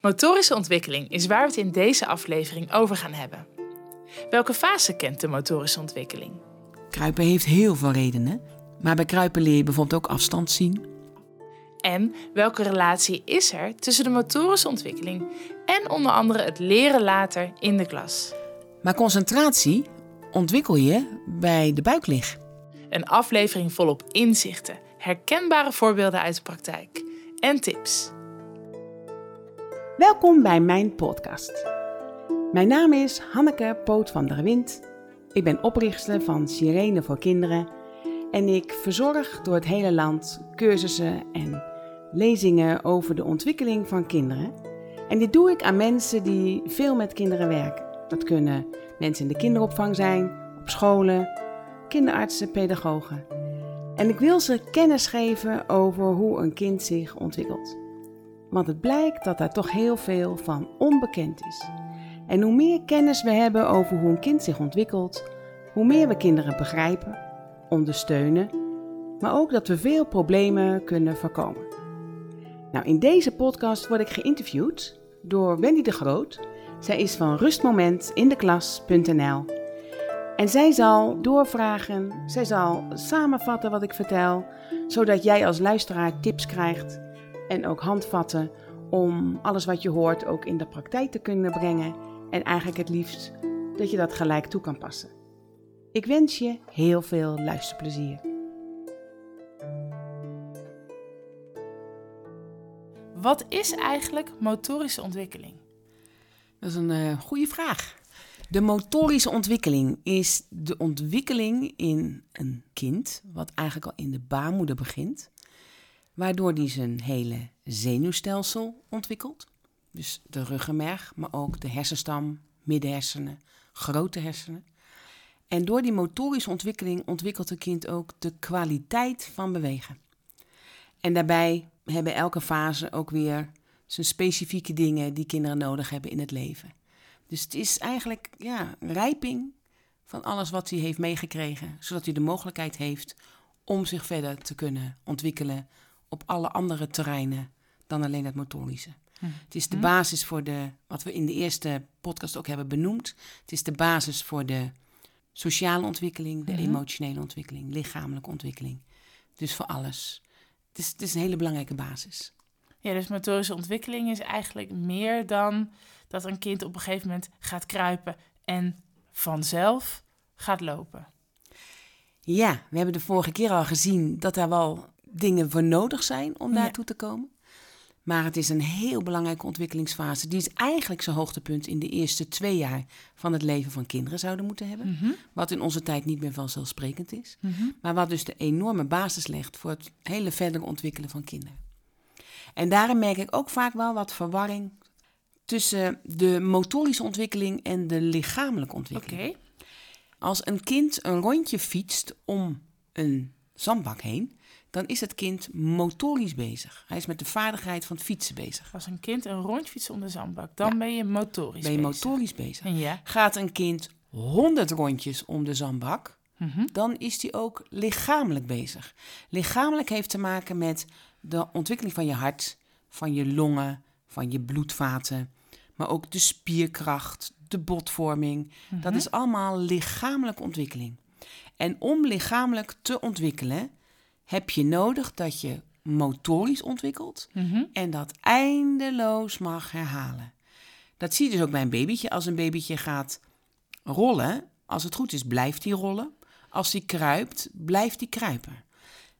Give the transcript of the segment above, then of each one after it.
Motorische ontwikkeling is waar we het in deze aflevering over gaan hebben. Welke fase kent de motorische ontwikkeling? Kruipen heeft heel veel redenen. Maar bij kruipen leer je bijvoorbeeld ook afstand zien. En welke relatie is er tussen de motorische ontwikkeling en onder andere het leren later in de klas? Maar concentratie ontwikkel je bij de buiklig. Een aflevering volop inzichten, herkenbare voorbeelden uit de praktijk en tips. Welkom bij mijn podcast. Mijn naam is Hanneke Poot van der Wind. Ik ben oprichter van Sirene voor Kinderen en ik verzorg door het hele land cursussen en lezingen over de ontwikkeling van kinderen. En dit doe ik aan mensen die veel met kinderen werken. Dat kunnen mensen in de kinderopvang zijn, op scholen, kinderartsen, pedagogen. En ik wil ze kennis geven over hoe een kind zich ontwikkelt. Want het blijkt dat daar toch heel veel van onbekend is. En hoe meer kennis we hebben over hoe een kind zich ontwikkelt, hoe meer we kinderen begrijpen, ondersteunen, maar ook dat we veel problemen kunnen voorkomen. Nou, in deze podcast word ik geïnterviewd door Wendy de Groot. Zij is van rustmomentindeklas.nl. En zij zal doorvragen, zij zal samenvatten wat ik vertel, zodat jij als luisteraar tips krijgt en ook handvatten om alles wat je hoort ook in de praktijk te kunnen brengen en eigenlijk het liefst dat je dat gelijk toe kan passen. Ik wens je heel veel luisterplezier. Wat is eigenlijk motorische ontwikkeling? Dat is een uh, goede vraag. De motorische ontwikkeling is de ontwikkeling in een kind, wat eigenlijk al in de baarmoeder begint, waardoor die zijn hele zenuwstelsel ontwikkelt. Dus de ruggenmerg, maar ook de hersenstam, middenhersenen, grote hersenen. En door die motorische ontwikkeling ontwikkelt een kind ook de kwaliteit van bewegen. En daarbij hebben elke fase ook weer zijn specifieke dingen die kinderen nodig hebben in het leven. Dus het is eigenlijk ja, rijping van alles wat hij heeft meegekregen, zodat hij de mogelijkheid heeft om zich verder te kunnen ontwikkelen op alle andere terreinen dan alleen het motorische. Hm. Het is de hm. basis voor de, wat we in de eerste podcast ook hebben benoemd. Het is de basis voor de sociale ontwikkeling, de hm. emotionele ontwikkeling, lichamelijke ontwikkeling. Dus voor alles. Het is, het is een hele belangrijke basis. Ja, dus motorische ontwikkeling is eigenlijk meer dan dat een kind op een gegeven moment gaat kruipen en vanzelf gaat lopen. Ja, we hebben de vorige keer al gezien dat daar wel dingen voor nodig zijn om daartoe te komen. Maar het is een heel belangrijke ontwikkelingsfase. Die is eigenlijk zijn hoogtepunt in de eerste twee jaar van het leven van kinderen zouden moeten hebben. Mhm. Wat in onze tijd niet meer vanzelfsprekend is. Mhm. Maar wat dus de enorme basis legt voor het hele verdere ontwikkelen van kinderen. En daarin merk ik ook vaak wel wat verwarring tussen de motorische ontwikkeling en de lichamelijke ontwikkeling. Als een kind een rondje fietst om een zandbak heen, dan is het kind motorisch bezig. Hij is met de vaardigheid van het fietsen bezig. Als een kind een rondje fietst om de zandbak, dan ben je motorisch ben je bezig. motorisch bezig. Ja. Gaat een kind 100 rondjes om de zandbak, mhm. dan is hij ook lichamelijk bezig. Lichamelijk heeft te maken met de ontwikkeling van je hart, van je longen, van je bloedvaten, maar ook de spierkracht, de botvorming. Dat mhm. is allemaal lichamelijke ontwikkeling. En om lichamelijk te ontwikkelen, heb je nodig dat je motorisch ontwikkelt mhm. en dat eindeloos mag herhalen. Dat zie je dus ook bij een babytje. Als een babytje gaat rollen, als het goed is, blijft hij rollen. Als hij kruipt, blijft hij kruipen.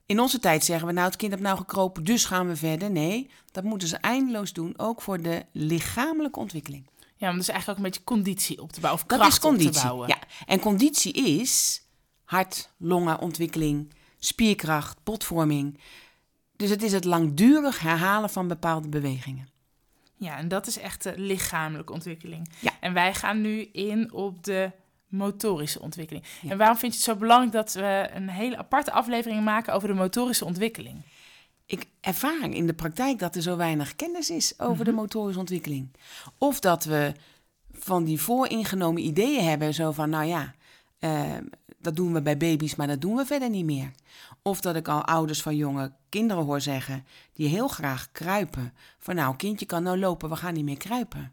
In onze tijd zeggen we, nou, het kind heeft nou gekropen, dus gaan we verder. Nee, dat moeten ze eindeloos doen, ook voor de lichamelijke ontwikkeling. Ja, maar dus eigenlijk ook een beetje conditie op te bouwen, of kracht dat is conditie, op te bouwen. Ja, en conditie is hart, longen, ontwikkeling, spierkracht, botvorming. Dus het is het langdurig herhalen van bepaalde bewegingen. Ja, en dat is echt de lichamelijke ontwikkeling. Ja. En wij gaan nu in op de motorische ontwikkeling. En waarom vind je het zo belangrijk dat we een hele aparte aflevering maken over de motorische ontwikkeling? Ik ervaar in de praktijk dat er zo weinig kennis is over de mhm. motorische ontwikkeling. Of dat we van die vooringenomen ideeën hebben, zo van, nou ja, uh, dat doen we bij baby's, maar dat doen we verder niet meer. Of dat ik al ouders van jonge kinderen hoor zeggen die heel graag kruipen. Van nou, kindje kan nou lopen, we gaan niet meer kruipen.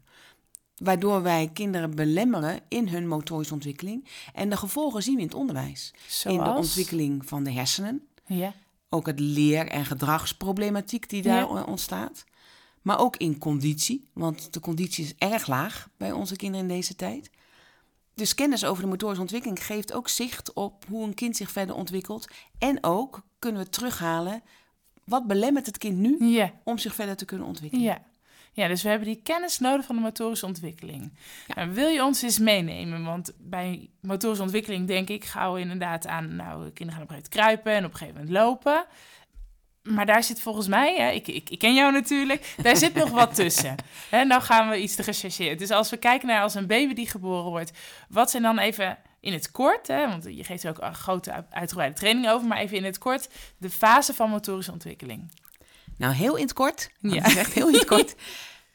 Waardoor wij kinderen belemmeren in hun motorische ontwikkeling. En de gevolgen zien we in het onderwijs. In de ontwikkeling van de hersenen. Ja. Ook het leer- en gedragsproblematiek die daar ontstaat. Maar ook in conditie, want de conditie is erg laag bij onze kinderen in deze tijd. Dus kennis over de motorische ontwikkeling geeft ook zicht op hoe een kind zich verder ontwikkelt. En ook kunnen we terughalen wat belemmert het kind nu om zich verder te kunnen ontwikkelen. Ja. ja, dus we hebben die kennis nodig van de motorische ontwikkeling. Ja. wil je ons eens meenemen? Want bij motorische ontwikkeling denk ik gauw inderdaad aan, nou, kinderen gaan op een gegeven moment kruipen en op een gegeven moment lopen. Maar daar zit volgens mij, hè, ik, ik, ik, ken jou natuurlijk, daar zit nog wat tussen. En nou gaan we iets te rechercheren. Dus als we kijken naar als een baby die geboren wordt, wat zijn dan even in het kort, hè, want je geeft er ook een grote uitgebreide training over, maar even in het kort de fase van motorische ontwikkeling. Nou, heel in het kort. Ja. Echt heel in het kort.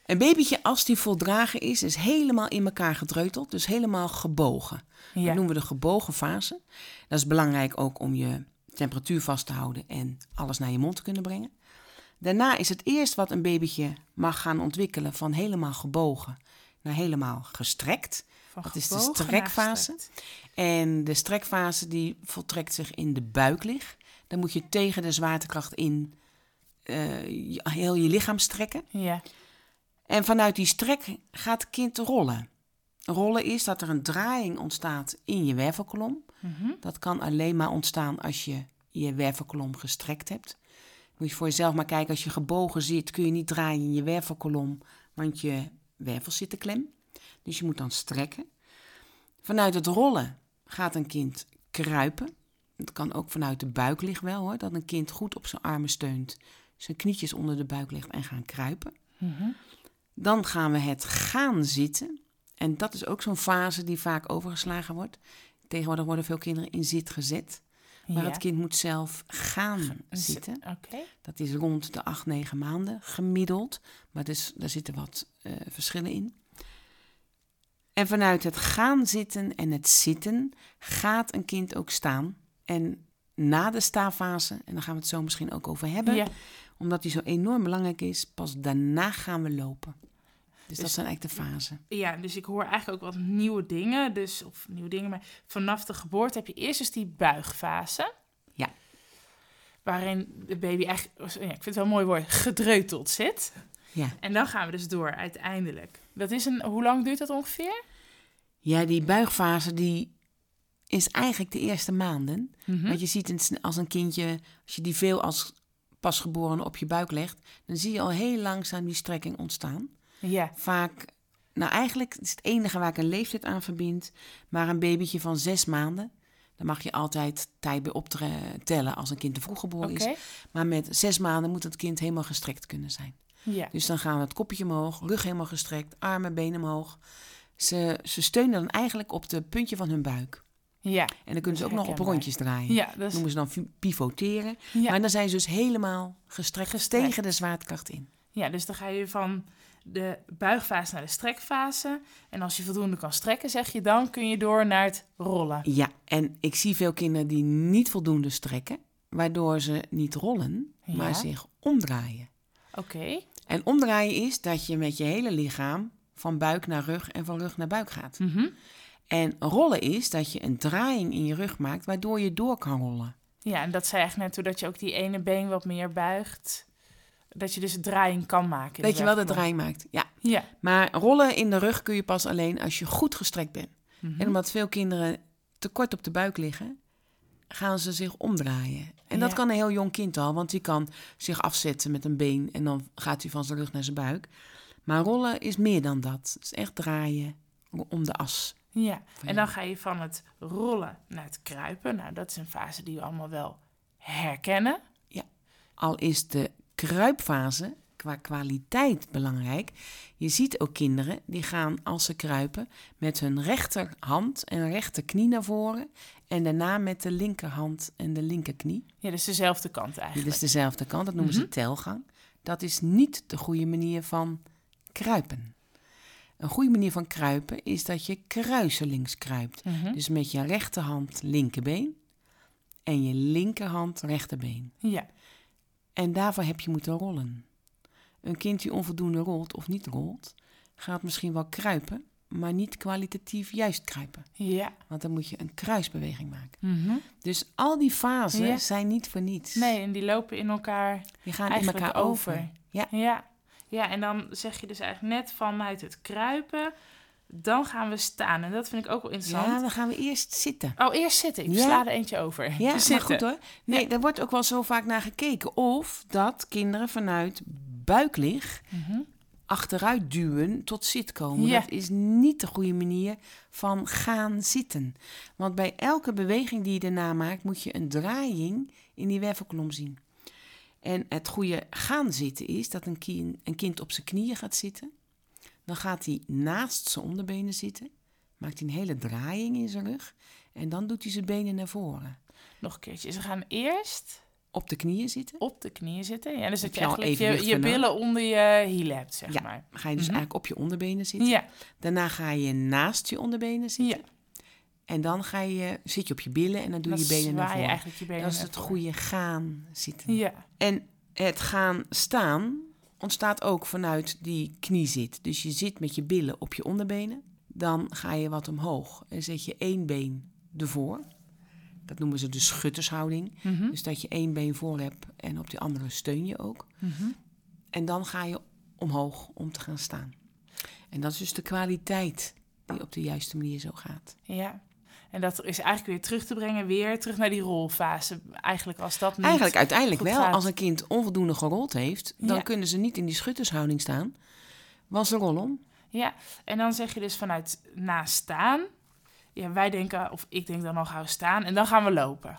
Een babytje, als die voldragen is, is helemaal in elkaar gedreuteld. Dus helemaal gebogen. Dat noemen we de gebogen fase. Dat is belangrijk ook om je temperatuur vast te houden en alles naar je mond te kunnen brengen. Daarna is het eerst wat een babytje mag gaan ontwikkelen van helemaal gebogen naar helemaal gestrekt. Van dat is de strekfase. En de strekfase die voltrekt zich in de buiklig. Dan moet je tegen de zwaartekracht in uh, heel je lichaam strekken. Ja. En vanuit die strek gaat het kind rollen. Rollen is dat er een draaiing ontstaat in je wervelkolom. Mhm. Dat kan alleen maar ontstaan als je je wervelkolom gestrekt hebt. Moet je voor jezelf maar kijken, als je gebogen zit, kun je niet draaien in je wervelkolom, want je wervels zitten klem. Dus je moet dan strekken. Vanuit het rollen gaat een kind kruipen. Het kan ook vanuit de buik liggen wel hoor, dat een kind goed op zijn armen steunt, zijn knietjes onder de buik legt en gaan kruipen. Mhm. Dan gaan we het gaan zitten. En dat is ook zo'n fase die vaak overgeslagen wordt. Tegenwoordig worden veel kinderen in zit gezet. Maar het kind moet zelf gaan zitten. Okay. Dat is rond de acht, negen maanden gemiddeld. Maar dus, daar zitten wat uh, verschillen in. En vanuit het gaan zitten en het zitten gaat een kind ook staan. En na de staafase, en daar gaan we het zo misschien ook over hebben, ja. omdat die zo enorm belangrijk is, pas daarna gaan we lopen. Dus, dat zijn eigenlijk de fasen. Ja, dus ik hoor eigenlijk ook wat nieuwe dingen. Dus, of nieuwe dingen, maar vanaf de geboorte heb je eerst dus die buigfase. Ja. Waarin de baby eigenlijk, ja, ik vind het wel een mooi woord, gedreuteld zit. Ja. En dan gaan we dus door uiteindelijk. Dat is een, hoe lang duurt dat ongeveer? Ja, die buigfase die is eigenlijk de eerste maanden. Mm Want je ziet als een kindje, als je die veel als pasgeboren op je buik legt, dan zie je al heel langzaam die strekking ontstaan. Ja. Vaak, nou eigenlijk is het enige waar ik een leeftijd aan verbind, maar een babytje van zes maanden. Dan mag je altijd tijd bij optellen als een kind te vroeg geboren is. Maar met zes maanden moet het kind helemaal gestrekt kunnen zijn. Ja. Dus dan gaan we het kopje omhoog, rug helemaal gestrekt, armen, benen omhoog. Ze, ze steunen dan eigenlijk op de puntje van hun buik. Ja. En dan kunnen ze ook nog op rondjes draaien. Ja, dat noemen ze dan pivoteren. Ja. Maar dan zijn ze dus helemaal gestrekt, gestrekt tegen de zwaartekracht in. Ja, dus dan ga je van de buigfase naar de strekfase. En als je voldoende kan strekken, zeg je dan, kun je door naar het rollen. Ja, en ik zie veel kinderen die niet voldoende strekken, waardoor ze niet rollen, maar zich omdraaien. Oké. En omdraaien is dat je met je hele lichaam van buik naar rug en van rug naar buik gaat. Mhm. En rollen is dat je een draaiing in je rug maakt, waardoor je door kan rollen. Ja, en dat zei eigenlijk net doordat je ook die ene been wat meer buigt dat je dus draaiing kan maken. Dat je wel de draaiing maakt, ja. ja. Maar rollen in de rug kun je pas alleen als je goed gestrekt bent. Mhm. En omdat veel kinderen te kort op de buik liggen, gaan ze zich omdraaien. En dat kan een heel jong kind al, want die kan zich afzetten met een been en dan gaat hij van zijn rug naar zijn buik. Maar rollen is meer dan dat. Het is echt draaien om de as. Ja, en dan ga je van het rollen naar het kruipen. Nou, dat is een fase die we allemaal wel herkennen. Ja, al is de kruipfase qua kwaliteit belangrijk. Je ziet ook kinderen die gaan als ze kruipen met hun rechterhand en rechterknie naar voren en daarna met de linkerhand en de linkerknie. Ja, dus dezelfde kant eigenlijk. Dit is dezelfde kant, dat noemen ze mhm. telgang. Dat is niet de goede manier van kruipen. Een goede manier van kruipen is dat je kruiselings kruipt. Mhm. Dus met je rechterhand linkerbeen en je linkerhand rechterbeen. Ja. En daarvoor heb je moeten rollen. Een kind die onvoldoende rolt of niet rolt, gaat misschien wel kruipen, maar niet kwalitatief juist kruipen. Ja. Want dan moet je een kruisbeweging maken. Mhm. Dus al die fasen Ja. zijn niet voor niets. Nee, en die lopen in elkaar Die gaan in elkaar over. over. Ja. Ja. Ja, en dan zeg je dus eigenlijk net vanuit het kruipen, dan gaan we staan. En dat vind ik ook wel Ja, interessant. dan gaan we eerst zitten. Oh, eerst zitten. Ik Ja. sla er eentje over. Ja, maar zitten. goed hoor. Nee, daar wordt ook wel zo vaak naar gekeken. Of dat kinderen vanuit buiklig Mhm. achteruit duwen tot zit komen. Ja. Dat is niet de goede manier van gaan zitten. Want bij elke beweging die je daarna maakt, moet je een draaiing in die wervelkolom zien. En het goede gaan zitten is dat een kind, een kind op zijn knieën gaat zitten. Dan gaat hij naast zijn onderbenen zitten. Maakt hij een hele draaiing in zijn rug. En dan doet hij zijn benen naar voren. Nog een keertje. Ze gaan eerst Op de knieën zitten. op de knieën zitten. Ja, dus dat je eigenlijk je, je billen onder je hielen hebt, zeg Ja. maar. Ga je dus Mhm. eigenlijk op je onderbenen zitten. Ja. Daarna ga je naast je onderbenen zitten. Ja. En dan ga je, zit je op je billen en dan doe je Dan je benen naar zwaai je voren. eigenlijk je benen Dat is het voren. goede gaan zitten. Ja. En het gaan staan ontstaat ook vanuit die kniezit. Dus je zit met je billen op je onderbenen. Dan ga je wat omhoog en zet je één been ervoor. Dat noemen ze de schuttershouding. Mhm. Dus dat je één been voor hebt en op die andere steun je ook. Mhm. En dan ga je omhoog om te gaan staan. En dat is dus de kwaliteit die op de juiste manier zo gaat. Ja. En dat is eigenlijk weer terug te brengen, weer terug naar die rolfase. Eigenlijk als dat niet... Eigenlijk uiteindelijk wel, gaat. als een kind onvoldoende gerold heeft, dan Ja. kunnen ze niet in die schuttershouding staan. Was de rol om? Ja, en dan zeg je dus vanuit na staan. Ja, wij denken, of ik denk dan al gauw staan. En dan gaan we lopen.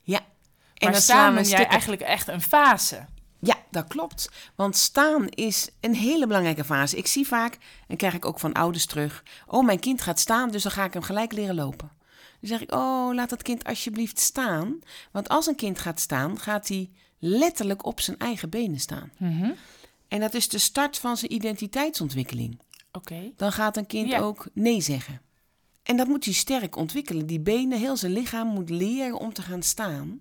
Ja. En maar dan staan we een jij eigenlijk echt een fase. Ja, dat klopt. Want staan is een hele belangrijke fase. Ik zie vaak, en krijg ik ook van ouders terug. Oh, mijn kind gaat staan, dus dan ga ik hem gelijk leren lopen. Dan zeg ik, oh, laat dat kind alsjeblieft staan. Want als een kind gaat staan, gaat hij letterlijk op zijn eigen benen staan. Mhm. En dat is de start van zijn identiteitsontwikkeling. Oké. Dan gaat een kind Ja. ook nee zeggen. En dat moet hij sterk ontwikkelen. Die benen, heel zijn lichaam moet leren om te gaan staan.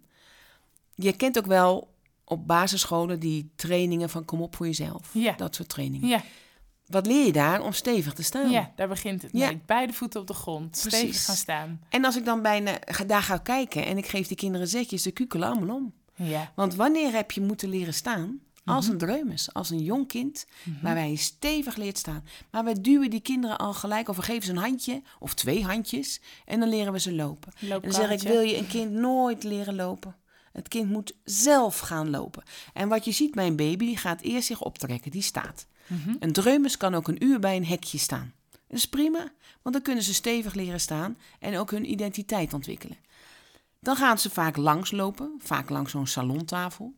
Je kent ook wel op basisscholen die trainingen van kom op voor jezelf. Ja. Dat soort trainingen. Ja, Wat leer je daar om stevig te staan? ja, daar begint het Ja. mee. Beide voeten op de grond. Stevig gaan staan. En als ik dan bijna ga- daar ga kijken en ik geef die kinderen zetjes, ze kukelen allemaal om. Ja. Want wanneer heb je moeten leren staan? Als Mhm. een dreumes, als een jong kind, waarbij je stevig leert staan. Maar wij duwen die kinderen al gelijk, of we geven ze een handje of twee handjes en dan leren we ze lopen. En dan zeg ik, wil je een kind nooit leren lopen? Het kind moet zelf gaan lopen. En wat je ziet bij een baby, die gaat eerst zich optrekken, die staat. Mhm. Een dreumes kan ook een uur bij een hekje staan. Dat is prima, want dan kunnen ze stevig leren staan en ook hun identiteit ontwikkelen. Dan gaan ze vaak langslopen, vaak langs zo'n salontafel.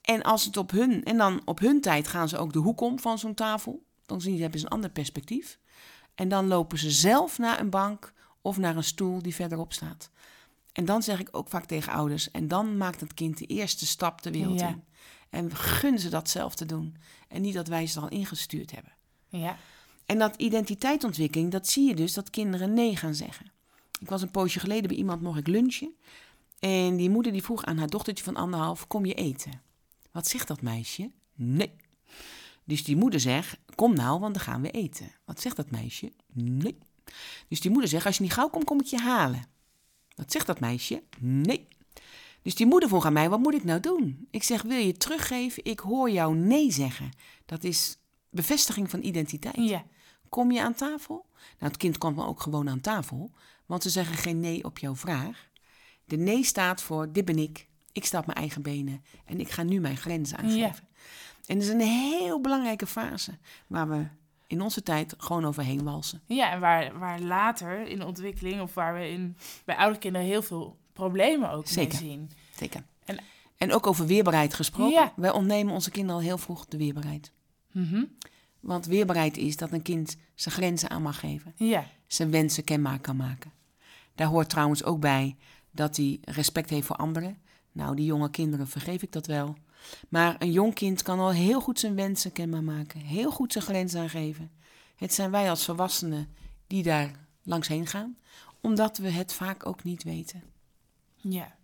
En als het op hun, en dan op hun tijd gaan ze ook de hoek om van zo'n tafel. Dan zien, hebben ze een ander perspectief. En dan lopen ze zelf naar een bank of naar een stoel die verderop staat. En dan zeg ik ook vaak tegen ouders, en dan maakt het kind de eerste stap de wereld Ja. in. En gun ze dat zelf te doen. En niet dat wij ze al ingestuurd hebben. Ja. En dat identiteitsontwikkeling, dat zie je dus dat kinderen nee gaan zeggen. Ik was een poosje geleden bij iemand, mocht ik lunchen. En die moeder die vroeg aan haar dochtertje van anderhalf, kom je eten? Wat zegt dat meisje? Nee. Dus die moeder zegt, kom nou, want dan gaan we eten. Wat zegt dat meisje? Nee. Dus die moeder zegt, als je niet gauw komt, kom ik je halen. Wat zegt dat meisje? Nee. Dus die moeder vroeg aan mij, wat moet ik nou doen? Ik zeg, wil je teruggeven? Ik hoor jou nee zeggen. Dat is bevestiging van identiteit. Ja. Kom je aan tafel? Nou, het kind kwam dan ook gewoon aan tafel, want ze zeggen geen nee op jouw vraag. De nee staat voor, dit ben ik. Ik sta op mijn eigen benen en ik ga nu mijn grenzen aangeven. En dat is een heel belangrijke fase waar we in onze tijd gewoon overheen walsen. Ja, en waar, waar later in de ontwikkeling, of waar we in, bij oude kinderen heel veel problemen ook Zeker. mee zien. Zeker. En- En, ook over weerbaarheid gesproken. Ja. Wij ontnemen onze kinderen al heel vroeg de weerbaarheid. Mhm. Want weerbaarheid is dat een kind zijn grenzen aan mag geven. Ja. zijn wensen kenbaar kan maken. Daar hoort trouwens ook bij dat hij respect heeft voor anderen. Nou, die jonge kinderen vergeef ik dat wel. Maar een jong kind kan al heel goed zijn wensen kenbaar maken. Heel goed zijn grenzen aangeven. Het zijn wij als volwassenen die daar langs heen gaan, omdat we het vaak ook niet weten. Ja.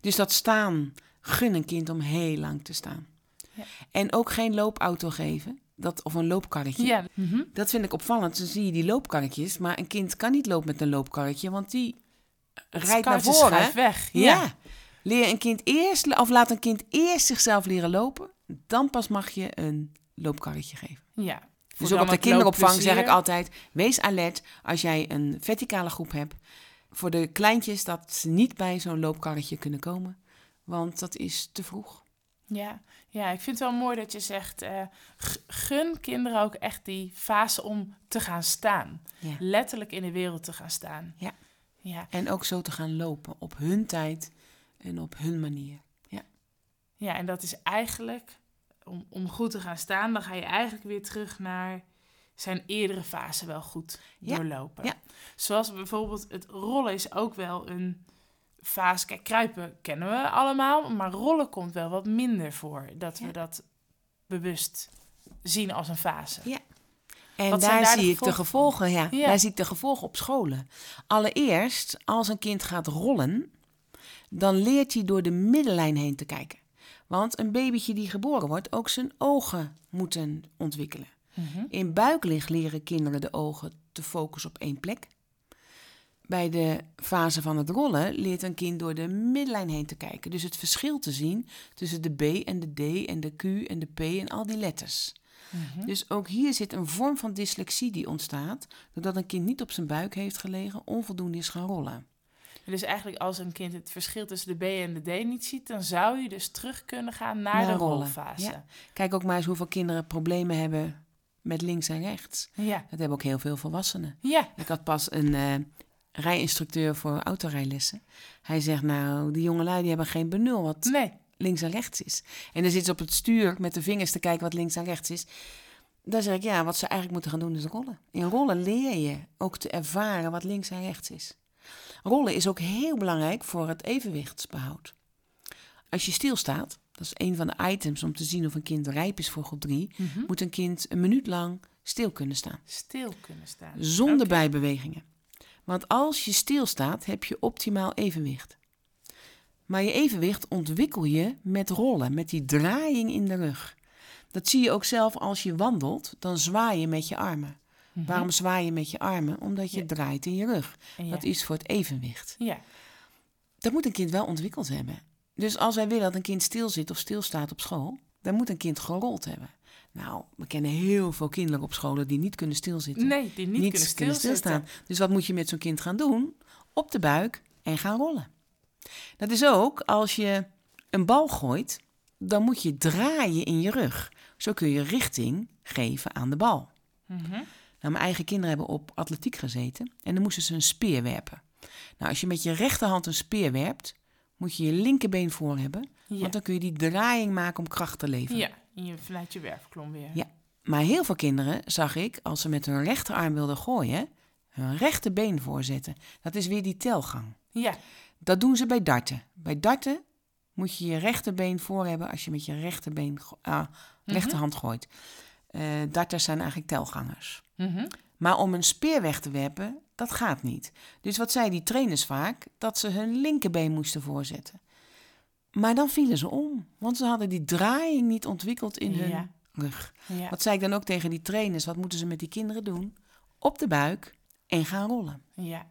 Dus dat staan, gun een kind om heel lang te staan. Ja. En ook geen loopauto geven, dat, of een loopkarretje. Ja. Mhm. Dat vind ik opvallend. Dan zie je die loopkarretjes, maar een kind kan niet lopen met een loopkarretje, want die rijdt naar voren. weg. Ja. Ja. Leer een kind eerst, of laat een kind eerst zichzelf leren lopen. Dan pas mag je een loopkarretje geven. ja. Voor Dus ook op de kinderopvang zeg ik altijd: wees alert als jij een verticale groep hebt. Voor de kleintjes dat ze niet bij zo'n loopkarretje kunnen komen, want dat is te vroeg. Ja. ja, ik vind het wel mooi dat je zegt, eh, gun kinderen ook echt die fase om te gaan staan. Ja. Letterlijk in de wereld te gaan staan. Ja. Ja, En ook zo te gaan lopen op hun tijd en op hun manier. ja en dat is eigenlijk, om, om goed te gaan staan, dan ga je eigenlijk weer terug naar zijn eerdere fase wel goed Ja, doorlopen. ja. Zoals bijvoorbeeld het rollen is ook wel een fase. Kijk, kruipen kennen we allemaal, maar rollen komt wel wat minder voor. Dat we Ja. dat bewust zien als een fase. Ja. En daar, de zie ik de gevolgen gevolgen, ja, Ja. Daar zie ik de gevolgen op scholen. Allereerst, als een kind gaat rollen, dan leert hij door de middenlijn heen te kijken. Want een babytje die geboren wordt, ook zijn ogen moeten ontwikkelen. Mhm. In buiklicht leren kinderen de ogen te focussen op één plek. Bij de fase van het rollen leert een kind door de middenlijn heen te kijken. Dus het verschil te zien tussen de B en de D en de Q en de P en al die letters. Mhm. Dus ook hier zit een vorm van dyslexie die ontstaat doordat een kind niet op zijn buik heeft gelegen, onvoldoende is gaan rollen. Dus eigenlijk als een kind het verschil tussen de B en de D niet ziet, dan zou je dus terug kunnen gaan naar, Naar de rolfase. ja. Kijk ook maar eens hoeveel kinderen problemen hebben met links en rechts. Ja. Dat hebben ook heel veel volwassenen. Ja. Ik had pas een eh, rijinstructeur voor autorijlessen. Hij zegt nou, die jongelui die hebben geen benul wat Nee. links en rechts is. En dan zit ze op het stuur met de vingers te kijken wat links en rechts is. Dan zeg ik, ja, wat ze eigenlijk moeten gaan doen is rollen. In rollen leer je ook te ervaren wat links en rechts is. Rollen is ook heel belangrijk voor het evenwichtsbehoud. Als je stilstaat, dat is een van de items om te zien of een kind rijp is voor groep 3, Mhm. moet een kind een minuut lang stil kunnen staan. Stil kunnen staan. Zonder bijbewegingen. Want als je stilstaat, heb je optimaal evenwicht. Maar je evenwicht ontwikkel je met rollen, met die draaiing in de rug. Dat zie je ook zelf als je wandelt, dan zwaai je met je armen. Mhm. Waarom zwaai je met je armen? Omdat je Ja. draait in je rug. Ja. Dat is voor het evenwicht. Ja. Dat moet een kind wel ontwikkeld hebben. Dus als wij willen dat een kind stil zit of stilstaat op school, dan moet een kind gerold hebben. Nou, we kennen heel veel kinderen op scholen die niet kunnen stilzitten Nee, die niet, kunnen stilstaan. Dus wat moet je met zo'n kind gaan doen? Op de buik en gaan rollen. Dat is ook als je een bal gooit, dan moet je draaien in je rug. Zo kun je richting geven aan de bal. Mhm. Nou, mijn eigen kinderen hebben op atletiek gezeten en dan moesten ze een speer werpen. Nou, als je met je rechterhand een speer werpt, moet je je linkerbeen voor hebben, Ja. want dan kun je die draaiing maken om kracht te leveren. ja, in je, vanuit je werfklom weer. Ja. Maar heel veel kinderen zag ik, als ze met hun rechterarm wilden gooien, hun rechterbeen voorzetten. Dat is weer die telgang. Ja. Dat doen ze bij darten. Bij darten moet je je rechterbeen voor hebben als je met je rechterbeen, ah, rechterhand gooit. Eh, darters zijn eigenlijk telgangers. Mhm. Maar om een speer weg te werpen, dat gaat niet. Dus wat zeiden die trainers vaak? Dat ze hun linkerbeen moesten voorzetten. Maar dan vielen ze om, want ze hadden die draaiing niet ontwikkeld in hun Ja. rug. Ja. Wat zei ik dan ook tegen die trainers? Wat moeten ze met die kinderen doen? Op de buik en gaan rollen. ja.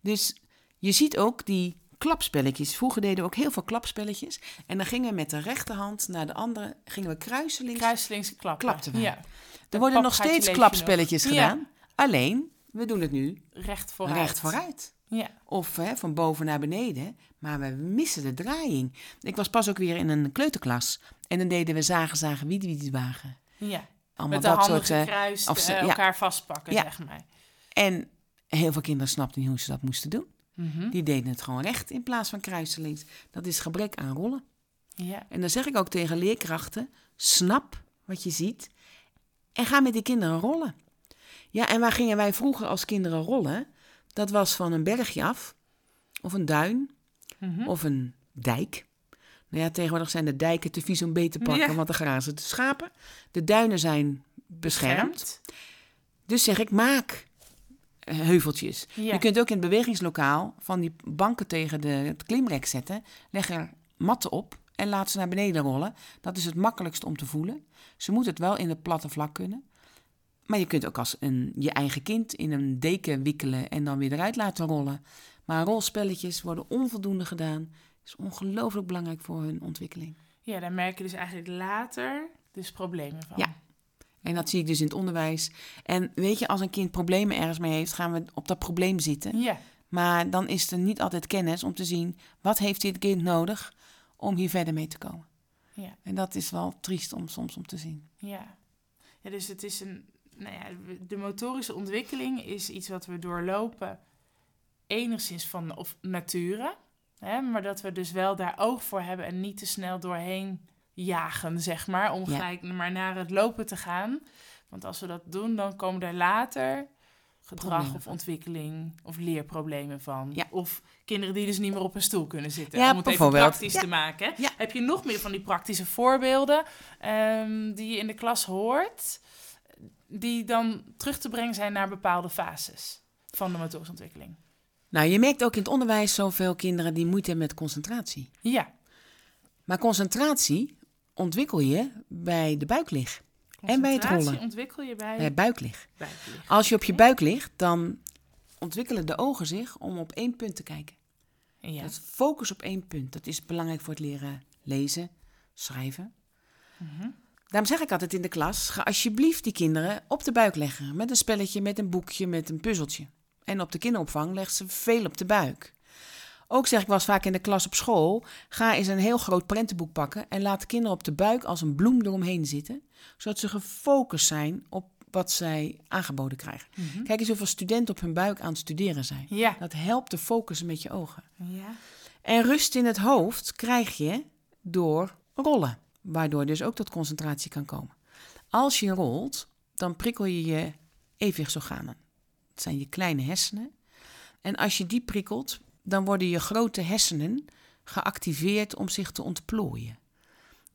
Dus je ziet ook die klapspelletjes. Vroeger deden we ook heel veel klapspelletjes. En dan gingen we met de rechterhand naar de andere, gingen we kruiselings. Kruiselingse klappen. Klapten wij. Ja. Er worden nog steeds klapspelletjes nog. gedaan. Alleen, we doen het nu Recht vooruit. recht vooruit. Ja. Of hè, van boven naar beneden. Maar we missen de draaiing. Ik was pas ook weer in een kleuterklas. En dan deden we zagen, zagen, wie, wie, wagen. ja. Allemaal Met de dat handen soort... eh, gekruist, of ze- eh, ja. elkaar vastpakken, Ja. zeg maar. En heel veel kinderen snapten niet hoe ze dat moesten doen. Mhm. Die deden het gewoon recht in plaats van kruiselings. Dat is gebrek aan rollen. Ja. En dan zeg ik ook tegen leerkrachten: snap wat je ziet en ga met die kinderen rollen. Ja, en waar gingen wij vroeger als kinderen rollen? Dat was van een bergje af, of een duin, Mhm. of een dijk. Nou ja, tegenwoordig zijn de dijken te vies om beet te pakken, Ja. want dan grazen de schapen. De duinen zijn beschermd. Dus zeg ik, maak eh, heuveltjes. Ja. Je kunt ook in het bewegingslokaal van die banken tegen de, het klimrek zetten. Leg er matten op en laat ze naar beneden rollen. Dat is het makkelijkst om te voelen. Ze moet het wel in het platte vlak kunnen. Maar je kunt ook als een, je eigen kind in een deken wikkelen en dan weer eruit laten rollen. Maar rolspelletjes worden onvoldoende gedaan. is ongelooflijk belangrijk voor hun ontwikkeling. Ja, daar merk je dus eigenlijk later dus problemen van. Ja. En dat zie ik dus in het onderwijs. En weet je, als een kind problemen ergens mee heeft, gaan we op dat probleem zitten. Ja, Maar dan is er niet altijd kennis om te zien wat heeft dit kind nodig om hier verder mee te komen. ja, En dat is wel triest om soms om te zien. ja. Ja, dus het is een... Nou ja, de motorische ontwikkeling is iets wat we doorlopen enigszins van of nature. Hè, maar dat we dus wel daar oog voor hebben en niet te snel doorheen jagen, zeg maar. Om Ja. gelijk maar naar het lopen te gaan. Want als we dat doen, dan komen er later gedrag of ontwikkeling of leerproblemen van. Ja. Of kinderen die dus niet meer op een stoel kunnen zitten. Ja, om het even praktisch Ja. te maken. Heb je nog meer van die praktische voorbeelden ehm, die je in de klas hoort, die dan terug te brengen zijn naar bepaalde fases van de motorische ontwikkeling? Nou, je merkt ook in het onderwijs zoveel kinderen die moeite hebben met concentratie. Ja. Maar concentratie ontwikkel je bij de buiklig. En bij het rollen. ontwikkel je bij Bij buiklig. buiklig. Als je op je buik ligt, dan ontwikkelen de ogen zich om op één punt te kijken. Ja. Dat focus op één punt, dat is belangrijk voor het leren lezen, schrijven. Mhm. Daarom zeg ik altijd in de klas, ga alsjeblieft die kinderen op de buik leggen. Met een spelletje, met een boekje, met een puzzeltje. En op de kinderopvang legt ze veel op de buik. Ook zeg ik wel eens vaak in de klas op school, ga eens een heel groot prentenboek pakken en laat de kinderen op de buik als een bloem eromheen zitten. Zodat ze gefocust zijn op wat zij aangeboden krijgen. Mhm. Kijk eens hoeveel studenten op hun buik aan het studeren zijn. Ja. Dat helpt te focussen met je ogen. Ja. En rust in het hoofd krijg je door rollen, waardoor dus ook tot concentratie kan komen. Als je rolt, dan prikkel je je evenwichtsorganen. Het zijn je kleine hersenen. En als je die prikkelt, dan worden je grote hersenen geactiveerd om zich te ontplooien.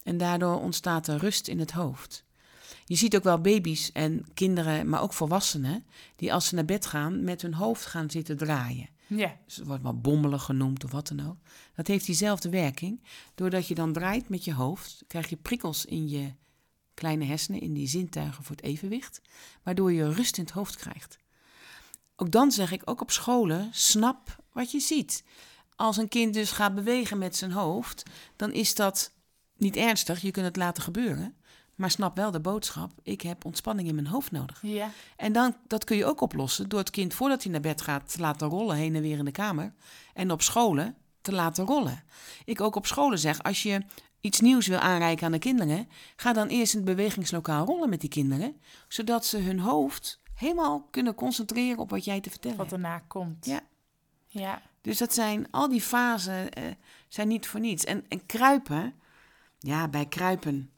En daardoor ontstaat er rust in het hoofd. Je ziet ook wel baby's en kinderen, maar ook volwassenen, die als ze naar bed gaan met hun hoofd gaan zitten draaien. Ja. Dus het wordt wel bommelig genoemd of wat dan ook. Dat heeft diezelfde werking. Doordat je dan draait met je hoofd, krijg je prikkels in je kleine hersenen, in die zintuigen voor het evenwicht, waardoor je rust in het hoofd krijgt. Ook dan zeg ik, ook op scholen, snap wat je ziet. Als een kind dus gaat bewegen met zijn hoofd, dan is dat niet ernstig, je kunt het laten gebeuren. Maar snap wel de boodschap, ik heb ontspanning in mijn hoofd nodig. Ja. En dan, dat kun je ook oplossen door het kind voordat hij naar bed gaat te laten rollen heen en weer in de kamer. En op scholen te laten rollen. Ik ook op scholen zeg, als je iets nieuws wil aanreiken aan de kinderen, ga dan eerst in het bewegingslokaal rollen met die kinderen. Zodat ze hun hoofd helemaal kunnen concentreren op wat jij te vertellen Wat hebt. erna komt. Ja. Ja. Dus dat zijn, al die fasen eh, zijn niet voor niets. En, en kruipen, ja, bij kruipen,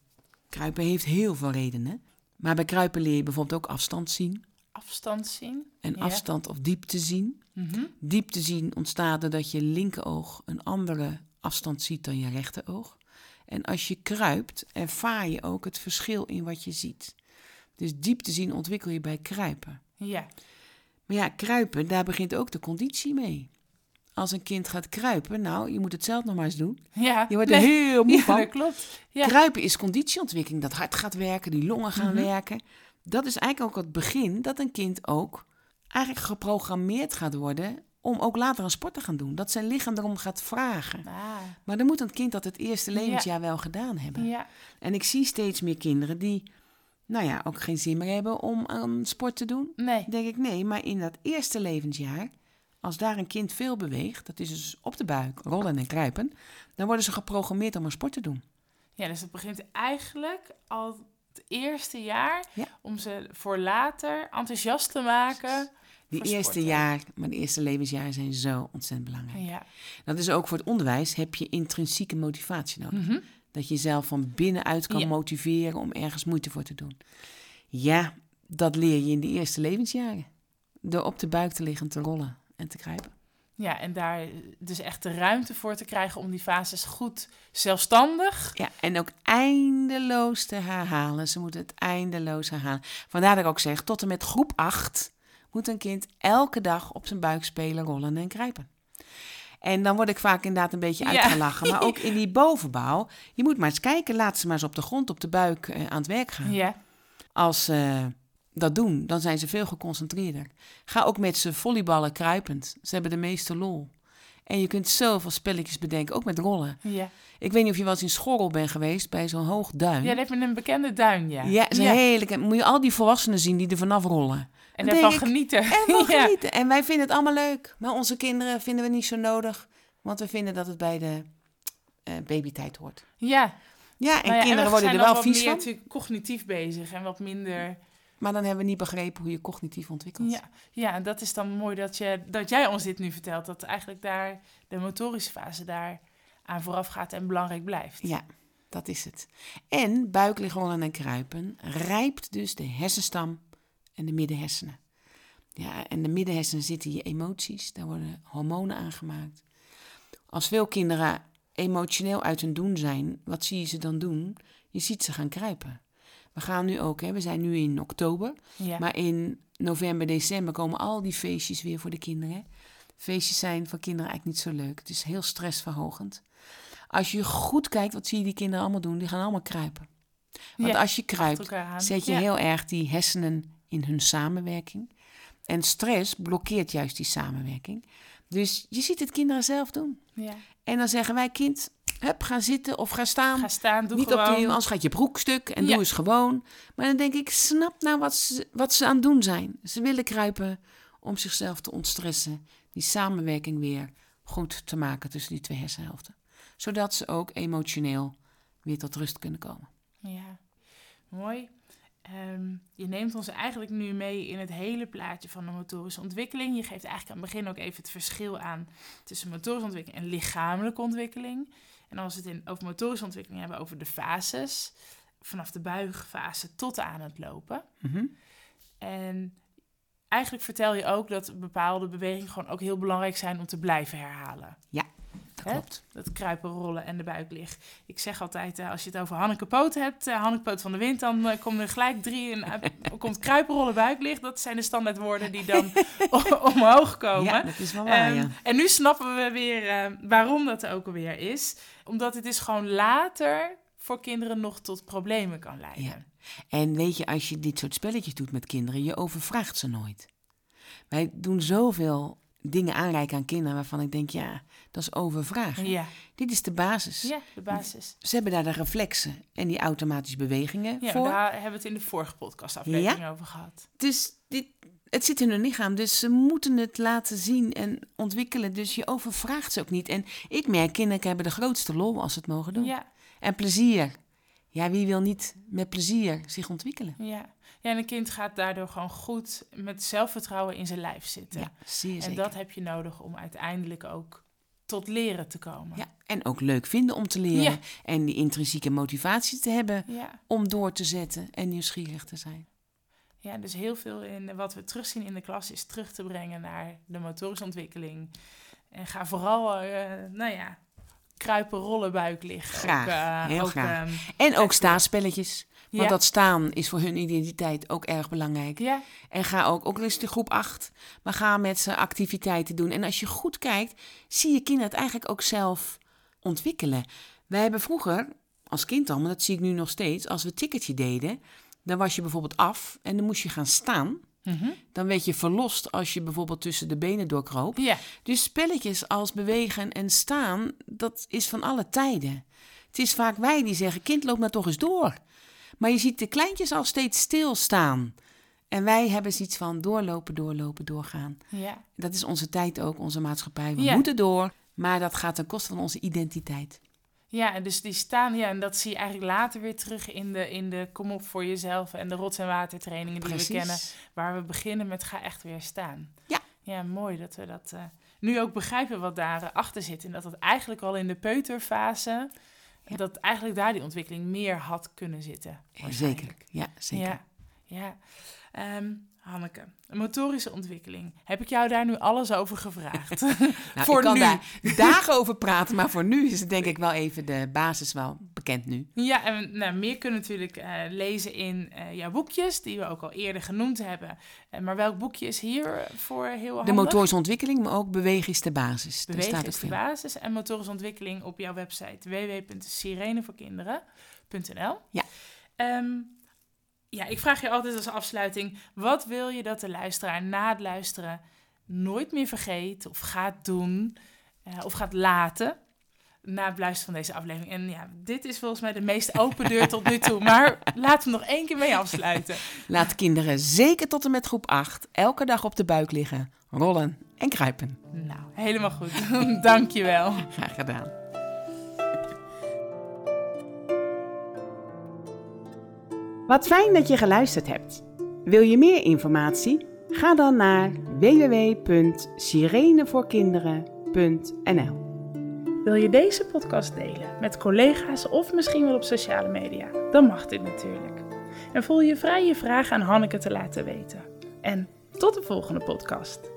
kruipen heeft heel veel redenen. Maar bij kruipen leer je bijvoorbeeld ook afstand zien. Afstand zien. En Ja. afstand of diepte zien. Mhm. Diepte zien ontstaat doordat je linkeroog een andere afstand ziet dan je rechteroog. En als je kruipt, ervaar je ook het verschil in wat je ziet. Dus diepte zien ontwikkel je bij kruipen. Ja. Maar ja, kruipen, daar begint ook de conditie mee. Als een kind gaat kruipen, nou, je moet het zelf nog maar eens doen. Ja. Je wordt er Nee. heel moe van. dat klopt. Ja. Kruipen is conditieontwikkeling. Dat hart gaat werken, die longen gaan Mhm. werken. Dat is eigenlijk ook het begin dat een kind ook eigenlijk geprogrammeerd gaat worden om ook later een sport te gaan doen. Dat zijn lichaam erom gaat vragen. Ah. Maar dan moet een kind dat het eerste levensjaar wel gedaan hebben. Ja. En ik zie steeds meer kinderen die, nou ja, ook geen zin meer hebben om aan sport te doen. Nee. Denk ik, nee, maar in dat eerste levensjaar, als daar een kind veel beweegt, dat is dus op de buik, rollen en kruipen, dan worden ze geprogrammeerd om een sport te doen. Ja, dus het begint eigenlijk al het eerste jaar Ja. om ze voor later enthousiast te maken. Die eerste sporten. jaar, maar de eerste levensjaren zijn zo ontzettend belangrijk. Ja. Dat is ook voor het onderwijs, heb je intrinsieke motivatie nodig. Mhm. Dat je jezelf van binnenuit kan Ja. motiveren om ergens moeite voor te doen. Ja, dat leer je in de eerste levensjaren. Door op de buik te liggen, te rollen en te kruipen. Ja, en daar dus echt de ruimte voor te krijgen om die fases goed zelfstandig. Ja, en ook eindeloos te herhalen. Ze moeten het eindeloos herhalen. Vandaar dat ik ook zeg, tot en met groep 8 moet een kind elke dag op zijn buik spelen, rollen en kruipen. En dan word ik vaak inderdaad een beetje uitgelachen. Maar ook in die bovenbouw. Je moet maar eens kijken. Laat ze maar eens op de grond, op de buik uh, aan het werk gaan. Ja. Als ze dat doen, dan zijn ze veel geconcentreerder. Ga ook met ze volleyballen kruipend. Ze hebben de meeste lol. En je kunt zoveel spelletjes bedenken, ook met rollen. Ja. Ik weet niet of je wel eens in Schorrel bent geweest, bij zo'n hoog duin. Ja, dat heeft met een bekende duin, ja. Ja, is een ja. hele... Moet je al die volwassenen zien die er vanaf rollen. En ervan genieten. En van ja. genieten. En wij vinden het allemaal leuk. Maar onze kinderen vinden we niet zo nodig. Want we vinden dat het bij de uh, babytijd hoort. Ja. Ja, en nou ja, kinderen en worden er wel vies van. meer cognitief bezig en wat minder... Maar dan hebben we niet begrepen hoe je cognitief ontwikkelt. Ja, ja dat is dan mooi dat, je, dat jij ons dit nu vertelt. Dat eigenlijk daar de motorische fase daar aan vooraf gaat en belangrijk blijft. Ja, dat is het. En buikligrollen en kruipen rijpt dus de hersenstam en de middenhersenen. Ja, en de middenhersenen zitten je emoties, daar worden hormonen aangemaakt. Als veel kinderen emotioneel uit hun doen zijn, wat zie je ze dan doen? Je ziet ze gaan kruipen. We gaan nu ook, hè, we zijn nu in oktober, ja. maar in november, december komen al die feestjes weer voor de kinderen. Feestjes zijn voor kinderen eigenlijk niet zo leuk. Het is heel stressverhogend. Als je goed kijkt, wat zie je die kinderen allemaal doen? Die gaan allemaal kruipen. Want ja, als je kruipt, zet je ja. heel erg die hersenen in hun samenwerking. En stress blokkeert juist die samenwerking. Dus je ziet het kinderen zelf doen. Ja. En dan zeggen wij, kind, hup, ga zitten of ga staan. Ga staan, doe Niet gewoon. op de, anders gaat je broek stuk en Ja. doe eens gewoon. Maar dan denk ik, snap nou wat ze, wat ze aan het doen zijn. Ze willen kruipen om zichzelf te ontstressen. Die samenwerking weer goed te maken tussen die twee hersenhelften. Zodat ze ook emotioneel weer tot rust kunnen komen. Ja, mooi. Ehm, je neemt ons eigenlijk nu mee in het hele plaatje van de motorische ontwikkeling. Je geeft eigenlijk aan het begin ook even het verschil aan tussen motorische ontwikkeling en lichamelijke ontwikkeling. En als we het in, over motorische ontwikkeling hebben, over de fases. Vanaf de buigfase tot aan het lopen. Mhm. En eigenlijk vertel je ook dat bepaalde bewegingen gewoon ook heel belangrijk zijn om te blijven herhalen. Hè? klopt. Dat kruipen, rollen en de buiklig. Ik zeg altijd, eh, als je het over Hanneke Poot hebt, eh, Hanneke Poot van de Wind, dan eh, komen er gelijk drie en komt kruipen, rollen, buiklig. Dat zijn de standaardwoorden die dan omhoog komen. Ja, dat is wel waar, Ehm, ja. En nu snappen we weer waarom dat ook alweer is. Omdat het dus gewoon later voor kinderen nog tot problemen kan leiden. Ja. En weet je, als je dit soort spelletjes doet met kinderen, je overvraagt ze nooit. Wij doen zoveel dingen aanreiken aan kinderen waarvan ik denk, ja, dat is overvragen. Ja, Dit is de basis. ja de basis. Ze hebben daar de reflexen en die automatische bewegingen Ja, voor. daar hebben we het in de vorige podcastaflevering over gehad. Dus dit, het zit in hun lichaam, dus ze moeten het laten zien en ontwikkelen. Dus je overvraagt ze ook niet. En ik merk, kinderen hebben de grootste lol als ze het mogen doen. Ja, En plezier. Ja, wie wil niet met plezier zich ontwikkelen? ja. ja, en een kind gaat daardoor gewoon goed met zelfvertrouwen in zijn lijf zitten. Ja, zeer en zeker. dat heb je nodig om uiteindelijk ook tot leren te komen. Ja, en ook leuk vinden om te leren. Ja. En die intrinsieke motivatie te hebben Ja. om door te zetten en nieuwsgierig te zijn. ja, dus heel veel in wat we terugzien in de klas is terug te brengen naar de motorische ontwikkeling. En ga vooral, eh, nou ja, kruipen, rollen, buik liggen. Graag, Ook, eh, heel ook, graag. ehm, En ook staanspelletjes. Want ja. dat staan is voor hun identiteit ook erg belangrijk. Ja, En ga ook, ook al is de groep 8, maar ga met ze activiteiten doen. En als je goed kijkt, zie je kinderen het eigenlijk ook zelf ontwikkelen. Wij hebben vroeger, als kind al, maar dat zie ik nu nog steeds, als we ticketje deden, dan was je bijvoorbeeld af en dan moest je gaan staan. Mhm. Dan werd je verlost als je bijvoorbeeld tussen de benen doorkroop. ja, Dus spelletjes als bewegen en staan, dat is van alle tijden. Het is vaak wij die zeggen, kind, loop nou toch eens door. Maar je ziet de kleintjes al steeds stilstaan. En wij hebben zoiets van doorlopen, doorlopen, doorgaan. ja. Dat is onze tijd ook, onze maatschappij. We Ja. moeten door, maar dat gaat ten koste van onze identiteit. Ja, en dus die staan, ja, en dat zie je eigenlijk later weer terug in de, in de kom op voor jezelf en de rots- en watertrainingen die we kennen. Waar we beginnen met ga echt weer staan. Ja. Ja, mooi dat we dat eh, nu ook begrijpen wat daarachter achter zit. En dat het eigenlijk al in de peuterfase, Ja. dat eigenlijk daar die ontwikkeling meer had kunnen zitten. Zeker, ja, zeker. Ja. Ja, um, Hanneke, motorische ontwikkeling. Heb ik jou daar nu alles over gevraagd? nou, voor ik kan nu. daar dagen over praten, maar voor nu is het denk ik wel even de basis wel bekend nu. Ja, en nou, meer kunnen natuurlijk uh, lezen in uh, jouw boekjes, die we ook al eerder genoemd hebben. Uh, maar welk boekje is hier voor heel handig? De motorische ontwikkeling, maar ook Bewegen is de basis. Bewegen is de basis en motorische ontwikkeling op jouw website www.sirenevoorkinderen.nl. Ja. Um, ja, ik vraag je altijd als afsluiting: wat wil je dat de luisteraar na het luisteren nooit meer vergeet of gaat doen of gaat laten? Na het luisteren van deze aflevering. En ja, dit is volgens mij de meest open deur tot nu toe. Maar laten we nog één keer mee afsluiten. Laat kinderen zeker tot en met groep 8 elke dag op de buik liggen, rollen en kruipen. Nou, helemaal goed. Dankjewel. Graag gedaan. Wat fijn dat je geluisterd hebt. Wil je meer informatie? Ga dan naar www.sirenevoorkinderen.nl. Wil je deze podcast delen met collega's of misschien wel op sociale media? Dan mag dit natuurlijk. En voel je vrij je vragen aan Hanneke te laten weten. En tot de volgende podcast.